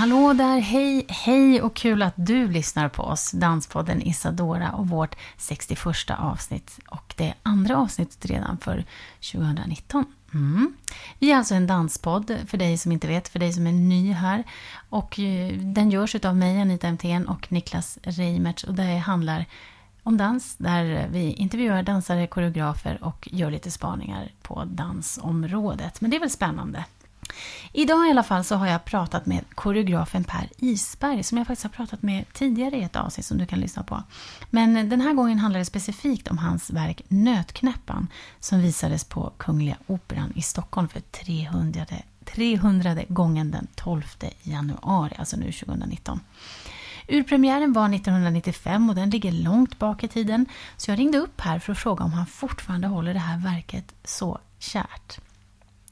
Hallå där, hej, hej och kul att du lyssnar på oss, Danspodden Isadora och vårt 61 avsnitt. Och det andra avsnittet redan för 2019. Mm. Vi är alltså en danspodd, för dig som inte vet, för dig som är ny här. Och eh, den görs av mig, Anita MTN och Niklas Reimertz och det handlar om dans, där vi intervjuar dansare, koreografer och gör lite spaningar på dansområdet. Men det är väl spännande? Idag i alla fall så har jag pratat med koreografen Per Isberg som jag faktiskt har pratat med tidigare i ett avsnitt som du kan lyssna på. Men den här gången handlar det specifikt om hans verk Nötknäppan som visades på Kungliga Operan i Stockholm för 300, 300 gången den 12 januari, alltså nu 2019. Urpremiären var 1995 och den ligger långt bak i tiden så jag ringde upp här för att fråga om han fortfarande håller det här verket så kärt.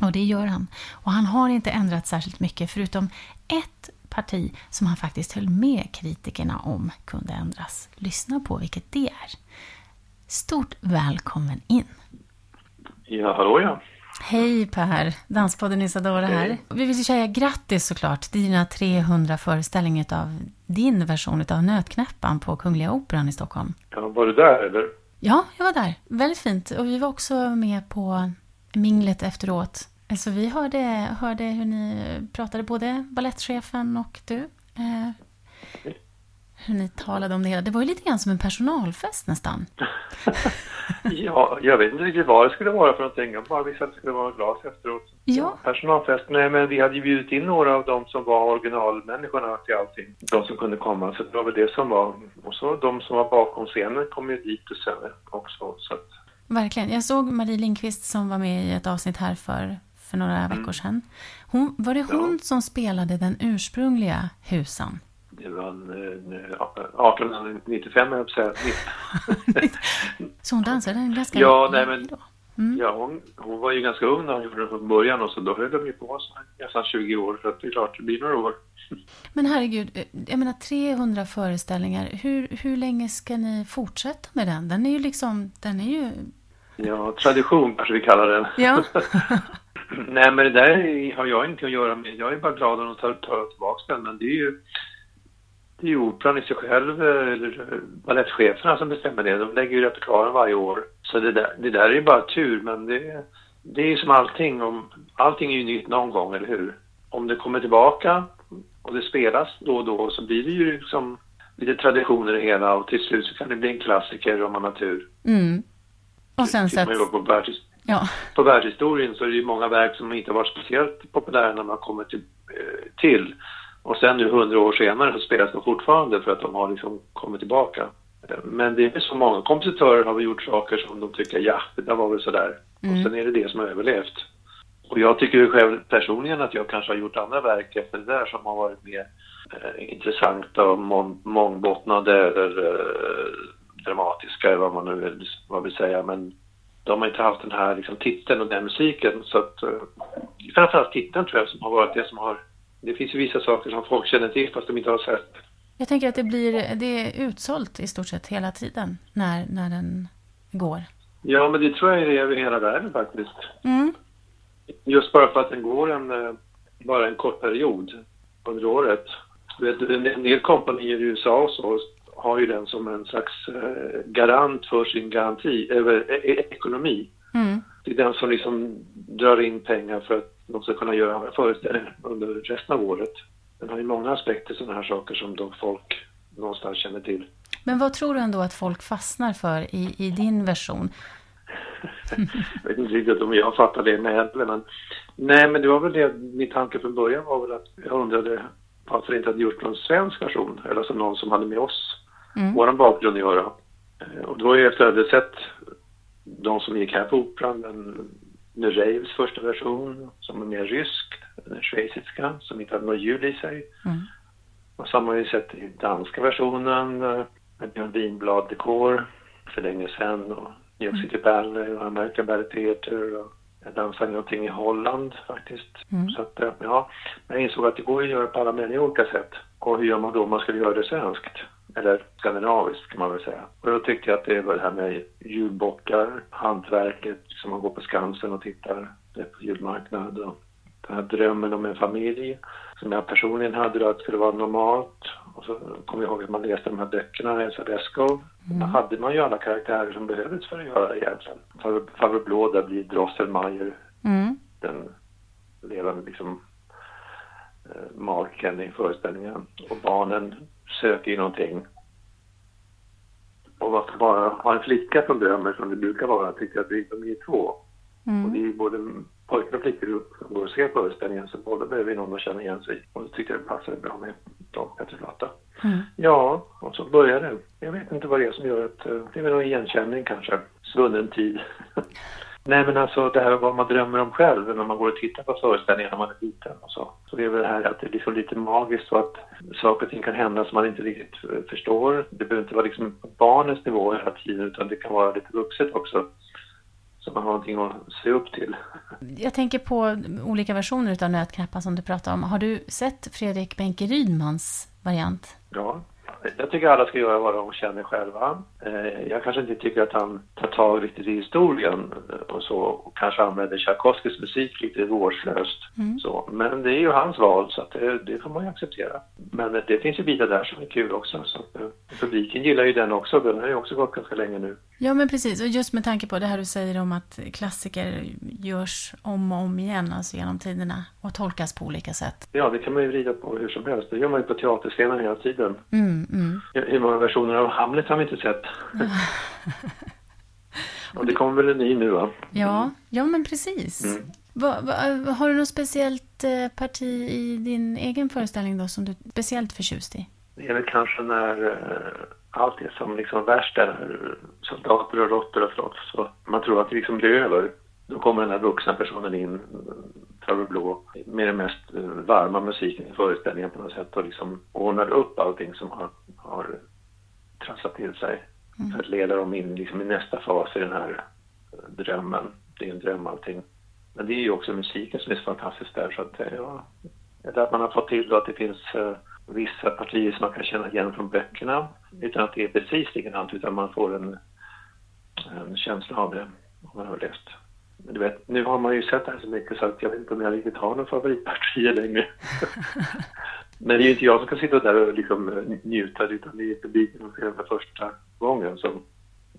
Och det gör han. Och han har inte ändrat särskilt mycket förutom ett parti som han faktiskt höll med kritikerna om kunde ändras. Lyssna på vilket det är. Stort välkommen in! Ja, hallå ja! Hej Per! Danspodden Isadora här. Hej. Vi vill säga grattis såklart till dina 300 föreställningar av din version av Nötknäppan på Kungliga Operan i Stockholm. Ja, var du där eller? Ja, jag var där. Väldigt fint. Och vi var också med på minglet efteråt. Så vi hörde, hörde hur ni pratade, både ballettchefen och du. Eh, hur ni talade om det hela. Det var ju lite grann som en personalfest nästan. ja, jag vet inte riktigt vad det skulle vara för någonting. Jag bara visste att det skulle vara glas efteråt. Ja. Personalfest, nej men vi hade ju bjudit in några av dem som var originalmänniskorna till allting. De som kunde komma, så det var väl det som var. Och så de som var bakom scenen kom ju dit och sen också. Så. Verkligen. Jag såg Marie Lindqvist som var med i ett avsnitt här för för några mm. veckor sedan. Hon, var det hon ja. som spelade den ursprungliga Husan? Det var 1895, jag säga. så hon dansade en ganska Ja, nej men... Mm. Ja, hon, hon, var ju ganska ung när hon gjorde det från början och så då höll de ju på så nästan 20 år så det är klart det blir några år. Men herregud, eh, jag menar 300 föreställningar, hur, hur länge ska ni fortsätta med den? Den är ju liksom, den är ju... Ja, tradition kanske vi kallar den. Ja. Nej, men det där har jag ingenting att göra med. Jag är bara glad att de tar, tar tillbaka den, men det är ju det är ju operan i sig själv, eller balettcheferna som bestämmer det. De lägger ju repertoaren varje år. Så det där, det där är ju bara tur, men det, det är ju som allting. Om, allting är ju nytt någon gång, eller hur? Om det kommer tillbaka och det spelas då och då så blir det ju liksom lite traditioner i hela och till slut så kan det bli en klassiker om man har tur. Mm. Och sen sätts... Ja. På världshistorien så är det ju många verk som inte har varit speciellt populära när man kommer till, eh, till. Och sen nu hundra år senare så spelas de fortfarande för att de har liksom kommit tillbaka. Men det är så många kompositörer har gjort saker som de tycker, ja, det där var väl sådär. Mm. Och sen är det det som har överlevt. Och jag tycker själv personligen att jag kanske har gjort andra verk efter det där som har varit mer eh, intressanta och mång, mångbottnade eller eh, dramatiska, eller vad man nu vill, vad vill säga. Men de har inte haft den här liksom, titeln och den musiken. Så att, uh, framförallt titeln tror jag som har varit det som har... Det finns ju vissa saker som folk känner till fast de inte har sett. Jag tänker att det blir det är utsålt i stort sett hela tiden när, när den går. Ja, men det tror jag är över hela världen faktiskt. Mm. Just bara för att den går en, eh, bara en kort period under året. En del kompanier i USA och så har ju den som en slags eh, garant för sin garanti, över e, e ekonomi. Mm. Det är den som liksom drar in pengar för att de ska kunna göra föreställningar under resten av året. Den har ju många aspekter sådana här saker som då folk någonstans känner till. Men vad tror du ändå att folk fastnar för i, i din version? jag vet inte riktigt om jag fattar det med men nej men det var väl det, min tanke från början var väl att jag undrade varför inte hade gjort någon svensk version eller som någon som hade med oss mm. vår bakgrund att göra. Eh, och då efter att jag hade sett de som gick här på Operan, den Nureevs första version som är mer rysk, den schweiziska som inte hade något ljud i sig. Mm. Och så har man ju sett i danska versionen eh, med Björn Winblad-dekor för länge sedan och New York City Ballet och American Ballet Theatre och jag dansade någonting i Holland faktiskt. Mm. Så att, eh, ja, jag insåg att det går att göra på alla möjliga olika sätt. Och hur gör man då om man skulle göra det svenskt? Eller skandinaviskt kan man väl säga. Och då tyckte jag att det var det här med julbockar, hantverket, som man går på Skansen och tittar på julmarknad och den här drömmen om en familj som jag personligen hade då att det skulle vara normalt. Och så kom jag ihåg att man läste de här böckerna, Elsa Beskow. Mm. Då hade man ju alla karaktärer som behövdes för att göra det egentligen. Farbror Blå, där blir Drosselmeier mm. den levande liksom eh, marken i föreställningen. Och barnen söker ju någonting. Och varför bara ha en flicka som drömmer som det brukar vara, tycker jag att de är två. Mm. Och det är både pojkar och flickor som går och ser föreställningen så båda behöver någon att känna igen sig Och då tyckte jag det passade bra med Tom Petter Lotta. Mm. Ja, och så började det. Jag vet inte vad det är som gör att, eh, det är väl någon igenkänning kanske, svunnen tid. Nej men alltså det här vad man drömmer om själv när man går och tittar på föreställningar när man är liten och så. Så det är väl det här att det är liksom lite magiskt och att saker och ting kan hända som man inte riktigt förstår. Det behöver inte vara liksom på barnets nivå hela tiden utan det kan vara lite vuxet också. Så man har någonting att se upp till. Jag tänker på olika versioner av Nötknäppar som du pratade om. Har du sett Fredrik Benke Rydmans variant? Ja, jag tycker alla ska göra vad de känner själva. Eh, jag kanske inte tycker att han tar tag riktigt i historien och så och kanske använder Tchaikovskys musik lite vårdslöst. Mm. Så. Men det är ju hans val så det, det, får man ju acceptera. Men det finns ju bitar där som är kul också. Så att, eh, publiken gillar ju den också. Den har ju också gått ganska länge nu. Ja men precis och just med tanke på det här du säger om att klassiker görs om och om igen alltså genom tiderna och tolkas på olika sätt. Ja det kan man ju vrida på hur som helst. Det gör man ju på teaterscenen hela tiden. Mm, mm. Hur många versioner av Hamlet har vi inte sett? och det kommer väl en ny nu va? Ja, ja men precis. Mm. Va, va, har du något speciellt eh, parti i din egen föreställning då som du är speciellt förtjust i? Det är väl kanske när uh, allt är som liksom värst är, soldater och råttor och slåss så man tror att det liksom blir över. Då kommer den här vuxna personen in, Farbror Blå, med den mest eh, varma musiken i föreställningen på något sätt och liksom ordnar upp allting som har, har trasslat till sig. Mm. För att leda dem in liksom i nästa fas i den här eh, drömmen. Det är en dröm allting. Men det är ju också musiken som är så fantastisk där så att eh, ja, det att man har fått till då att det finns uh, vissa partier som man kan känna igen från böckerna utan att det är precis likadant utan man får en, en känsla av det om man har läst. Du vet, nu har man ju sett det här så mycket så att jag vet inte om jag riktigt har någon favoritpartier längre. Men det är ju inte jag som ska sitta där och liksom eh, njuta utan det är publiken som ser det för första gången som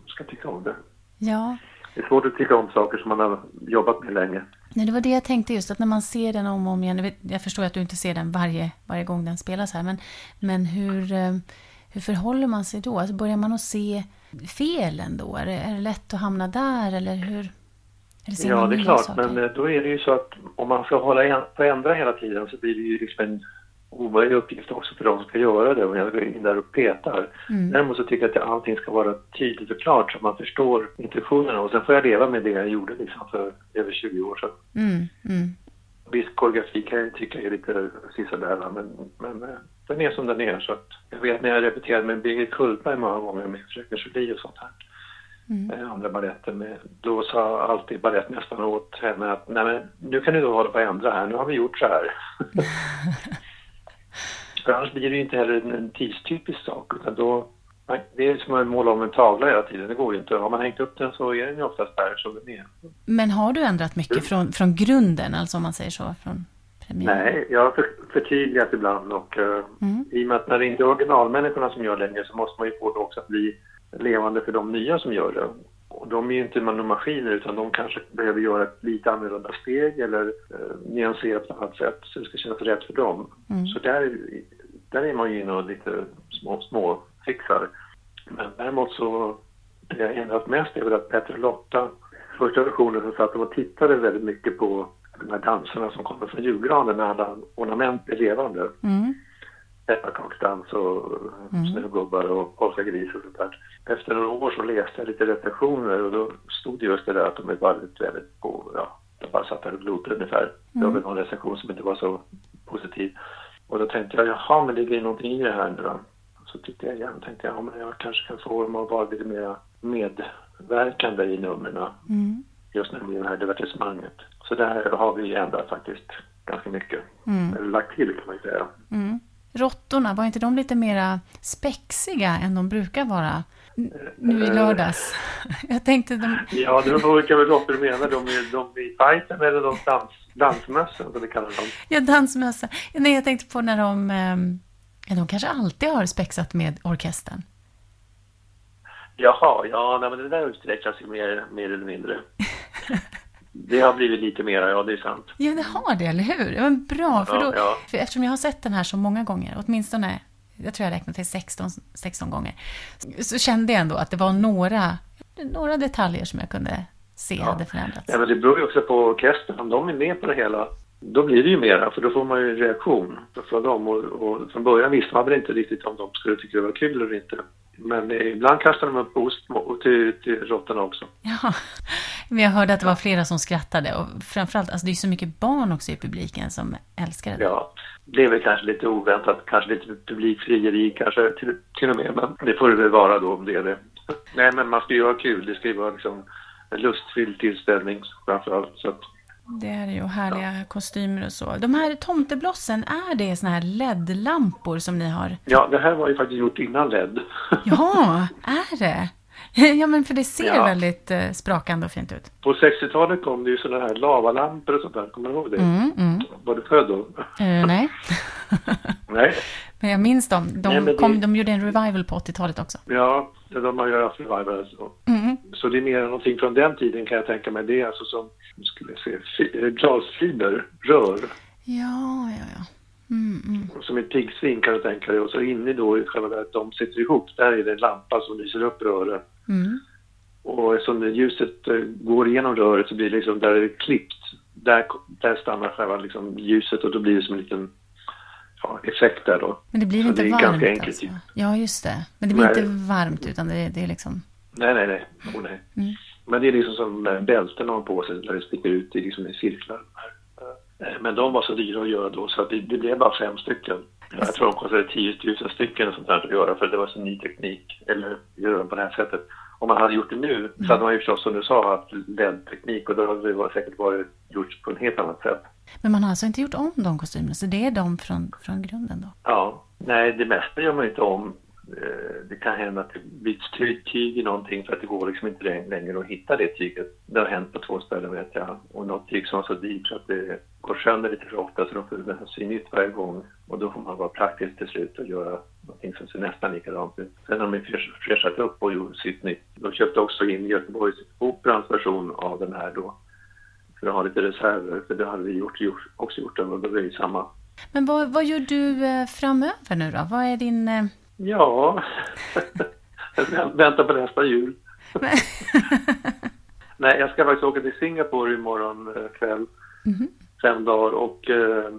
ska tycka om det. Ja. Det är svårt att tycka om saker som man har jobbat med länge. Nej, det var det jag tänkte just, att när man ser den om och om igen, jag förstår att du inte ser den varje, varje gång den spelas här, men, men hur, eh, hur förhåller man sig då? Alltså börjar man att se felen då? Är det, är det lätt att hamna där eller hur? Ja, det är klart, saker? men eh, då är det ju så att om man ska hålla på ändra hela tiden så blir det ju liksom en omöjlig uppgift också för de som ska göra det om jag går in där och petar. Mm. Däremot så tycker jag att allting ska vara tydligt och klart så att man förstår intentionerna och sen får jag leva med det jag gjorde liksom för över 20 år sedan. Mm. Mm. Viss koreografi kan jag tycka är lite sisådär men, men eh, den är som den är så att jag vet när jag repeterade med Birgit Kullberg många gånger med Fröken Julie och sånt här. Mm. Eh, andra balletter med, då sa alltid balettmästaren åt henne att nej men nu kan du då hålla på att ändra här, nu har vi gjort så här. För annars blir det ju inte heller en tidstypisk sak utan då det är som att måla om en tavla hela tiden, det går ju inte. Har man hängt upp den så är den ju oftast där som den är. Men har du ändrat mycket mm. från, från grunden, alltså om man säger så? Från premiär? Nej, jag har för, förtydligat ibland och uh, mm. i och med att när det inte är originalmänniskorna som gör längre så måste man ju få det också att bli levande för de nya som gör det. Och de är ju inte några maskiner utan de kanske behöver göra ett lite annorlunda steg eller eh, nyansera på ett annat sätt så det ska kännas rätt för dem. Mm. Så där, där är man ju inne och lite små, små fixar. Men däremot så, det jag ändrat mest är väl att Petter och Lotta, första versionen så satt de och tittade väldigt mycket på de här danserna som kommer från julgranen när alla ornament är levande. Mm pepparkaksdans och mm. snögubbar och polska gris och sånt där. Efter några år så läste jag lite recensioner och då stod det just det där att de är väldigt, väldigt på, ja, de bara satt där och glodde ungefär. Mm. Det var väl någon recension som inte var så positiv. Och då tänkte jag, jaha, men det blir någonting i det här nu då. Så tittade jag igen och tänkte, ja men jag kanske kan få dem att vara lite mer medverkande i numren. Mm. Just när det blir det här divertissemanget. Så där har vi ändrat faktiskt ganska mycket. Mm. Eller lagt till kan man ju säga. Mm. Råttorna, var inte de lite mera spexiga än de brukar vara? nu i lördags. Jag tänkte de... Ja, det beror på vilka råttor du menar. De, är, de i fighten eller de dans, dansmössen som vi kallar dem? Ja, dansmössen. Nej, jag tänkte på när de... Ehm, ja, de kanske alltid har spexat med orkestern. Jaha, ja, nej, men det där utsträckas ju mer, mer eller mindre. Det har blivit lite mera, ja det är sant. Ja, det har det, eller hur? Ja, men bra, för, då, ja. för eftersom jag har sett den här så många gånger, åtminstone jag tror jag räknade till 16, 16 gånger, så kände jag ändå att det var några, några detaljer som jag kunde se ja. hade förändrats. Ja, men det beror ju också på orkestern, om de är med på det hela, då blir det ju mera, för då får man ju en reaktion från dem. Och, och från början visste man väl inte riktigt om de skulle tycka det var kul eller inte. Men ibland kastar de upp ost till, till råttorna också. Ja, men jag hörde att det var flera som skrattade och framförallt, alltså det är så mycket barn också i publiken som älskar det. Ja, det är väl kanske lite oväntat, kanske lite publikfrieri kanske till, till och med, men det får det väl vara då om det är det. Nej, men man ska ju ha kul, det ska ju vara liksom en lustfylld tillställning framförallt. Så att, det är ju härliga ja. kostymer och så. De här tomteblossen, är det såna här LED-lampor som ni har? Ja, det här var ju faktiskt gjort innan LED. ja, är det? Ja, men för det ser ja. väldigt eh, sprakande och fint ut. På 60-talet kom det ju sådana här lavalampor och sånt där. Kommer du ihåg det? Mm, mm. Var du född då? Uh, nej. nej. Jag minns dem. De, nej, kom, det... de gjorde en revival på 80-talet också. Ja, de har ju haft revival. Alltså. Mm. Så det är mer någonting från den tiden kan jag tänka mig. Det är alltså som, skulle jag säga, glasfiber, rör. Ja, ja, ja. Mm, mm. Som ett piggsvin kan du tänka dig. Och så inne då i själva att de sitter ihop, där är det en lampa som lyser upp röret. Mm. Och eftersom ljuset eh, går igenom röret så blir det liksom, där är det klippt, där, där stannar själva liksom ljuset och då blir det som en liten effekt där då. Men det blir så inte det varmt ganska enkelt. alltså? Ja, just det. Men det blir nej. inte varmt utan det, det är liksom... Nej, nej, nej. Oh, nej. Mm. Men det är liksom som bälten har på sig där det sticker ut i, liksom i cirklar. Eh, men de var så dyra att göra då så att det, det blev bara fem stycken. Jag tror de kostade 10 000 stycken sånt där att göra för det var så ny teknik, eller göra dem på det här sättet. Om man hade gjort det nu så hade man ju förstås som du sa haft LED-teknik och då hade det säkert varit gjort på ett helt annat sätt. Men man har alltså inte gjort om de kostymerna, så det är de från, från grunden då? Ja, nej det mesta gör man inte om. Eh, det kan hända att det byts tyg i någonting för att det går liksom inte längre att hitta det tyget. Det har hänt på två ställen vet jag. Och något tyg som var så dyrt så att det går sönder lite för ofta så de får nästan sy nytt varje gång. Och då får man vara praktisk till slut och göra någonting som ser nästan likadant ut. Sen har de fräschat upp och gjort sitt nytt. De köpte också in Göteborgs Operans version av den här då. För att ha lite reserver, för det hade vi gjort, också gjort och då är det samma. Men vad, vad gör du eh, framöver nu då? Vad är din eh, Ja, vänta på nästa jul. Nej, jag ska faktiskt åka till Singapore imorgon eh, kväll, mm -hmm. fem dagar och eh,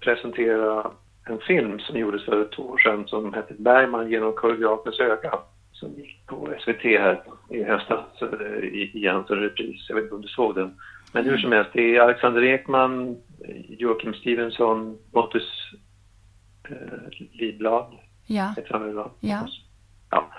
presentera en film som gjordes för två år sedan som hette Bergman genom koreografens öga. Som gick på SVT här i höstas igen som repris. Jag vet inte om du såg den. Men hur som helst, det är Alexander Ekman, Joakim Stevensson, Pontus eh, Lidblad Ja. Heter han väl Ja. ja.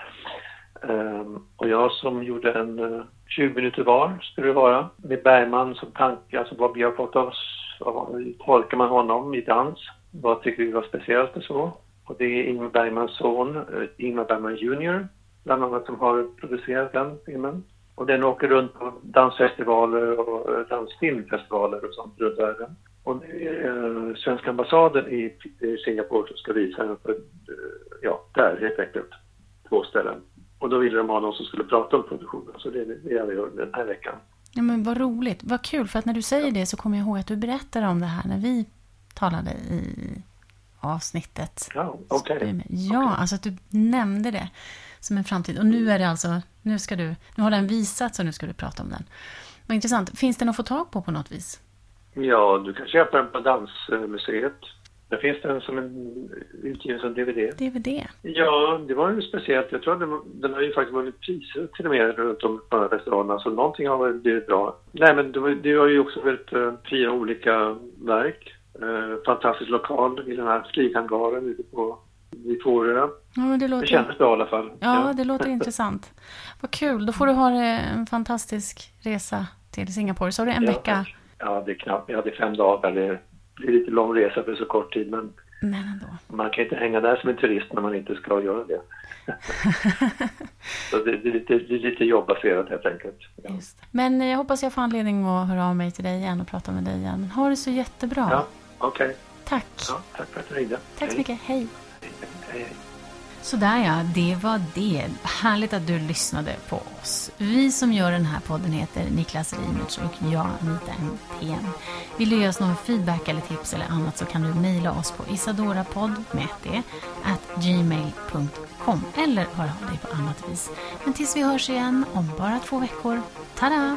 Um, och jag som gjorde en uh, eh, 20 minuter var, skulle det vara, med Bergman som tanke, alltså vad vi har fått av oss, hur tolkar man honom i dans? Vad tycker vi var speciellt och så? Och det är Ingmar Bergmans son, uh, Ingmar Bergman Jr, bland annat som har producerat den filmen. Och den åker runt på dansfestivaler och uh, dansfilmfestivaler och sånt runt världen. Och eh, svenska ambassaden i Singapore som ska visa den för, eh, ja, där helt enkelt, två ställen. Och då ville de ha någon som skulle prata om produktionen, så det är det jag gör den här veckan. Ja men vad roligt, vad kul, för att när du säger det så kommer jag ihåg att du berättade om det här när vi talade i avsnittet. Ja, okej. Okay. Ja, okay. alltså att du nämnde det som en framtid. Och nu är det alltså, nu ska du, nu har den visats och nu ska du prata om den. Vad intressant. Finns den att få tag på på något vis? Ja, du kan köpa den på Dansmuseet. Där finns den som en utgiven som DVD. DVD? Ja, det var ju speciellt. Jag tror att den, den har ju faktiskt vunnit priser till och med runt om på restaurangerna. Så någonting har väl blivit bra. Nej, men det, var, det var ju också väldigt uh, fina olika verk. Eh, fantastisk lokal i den här flyghangaren ute på vid Fårö. Ja, det, låter... det kändes bra i alla fall. Ja, ja. det låter intressant. Vad kul, då får du ha en fantastisk resa till Singapore. Så har du en ja, vecka? Ja, det är knappt. Ja, det är fem dagar. Det är lite lång resa för så kort tid, men, men man kan inte hänga där som en turist när man inte ska göra det. så det, det, är lite, det är lite jobbbaserat helt enkelt. Ja. Men jag hoppas jag får anledning att höra av mig till dig igen och prata med dig igen. Ha det så jättebra. Ja, okej. Okay. Tack. Ja, tack för att du ringde. Tack så mycket. Hej. Sådär ja, det var det. Härligt att du lyssnade på oss. Vi som gör den här podden heter Niklas Reimertz och jag Anita Mtén. Vill du ge oss någon feedback eller tips eller annat så kan du mejla oss på isadorapodd med det, e at gmail.com eller höra av dig på annat vis. Men tills vi hörs igen om bara två veckor, tada!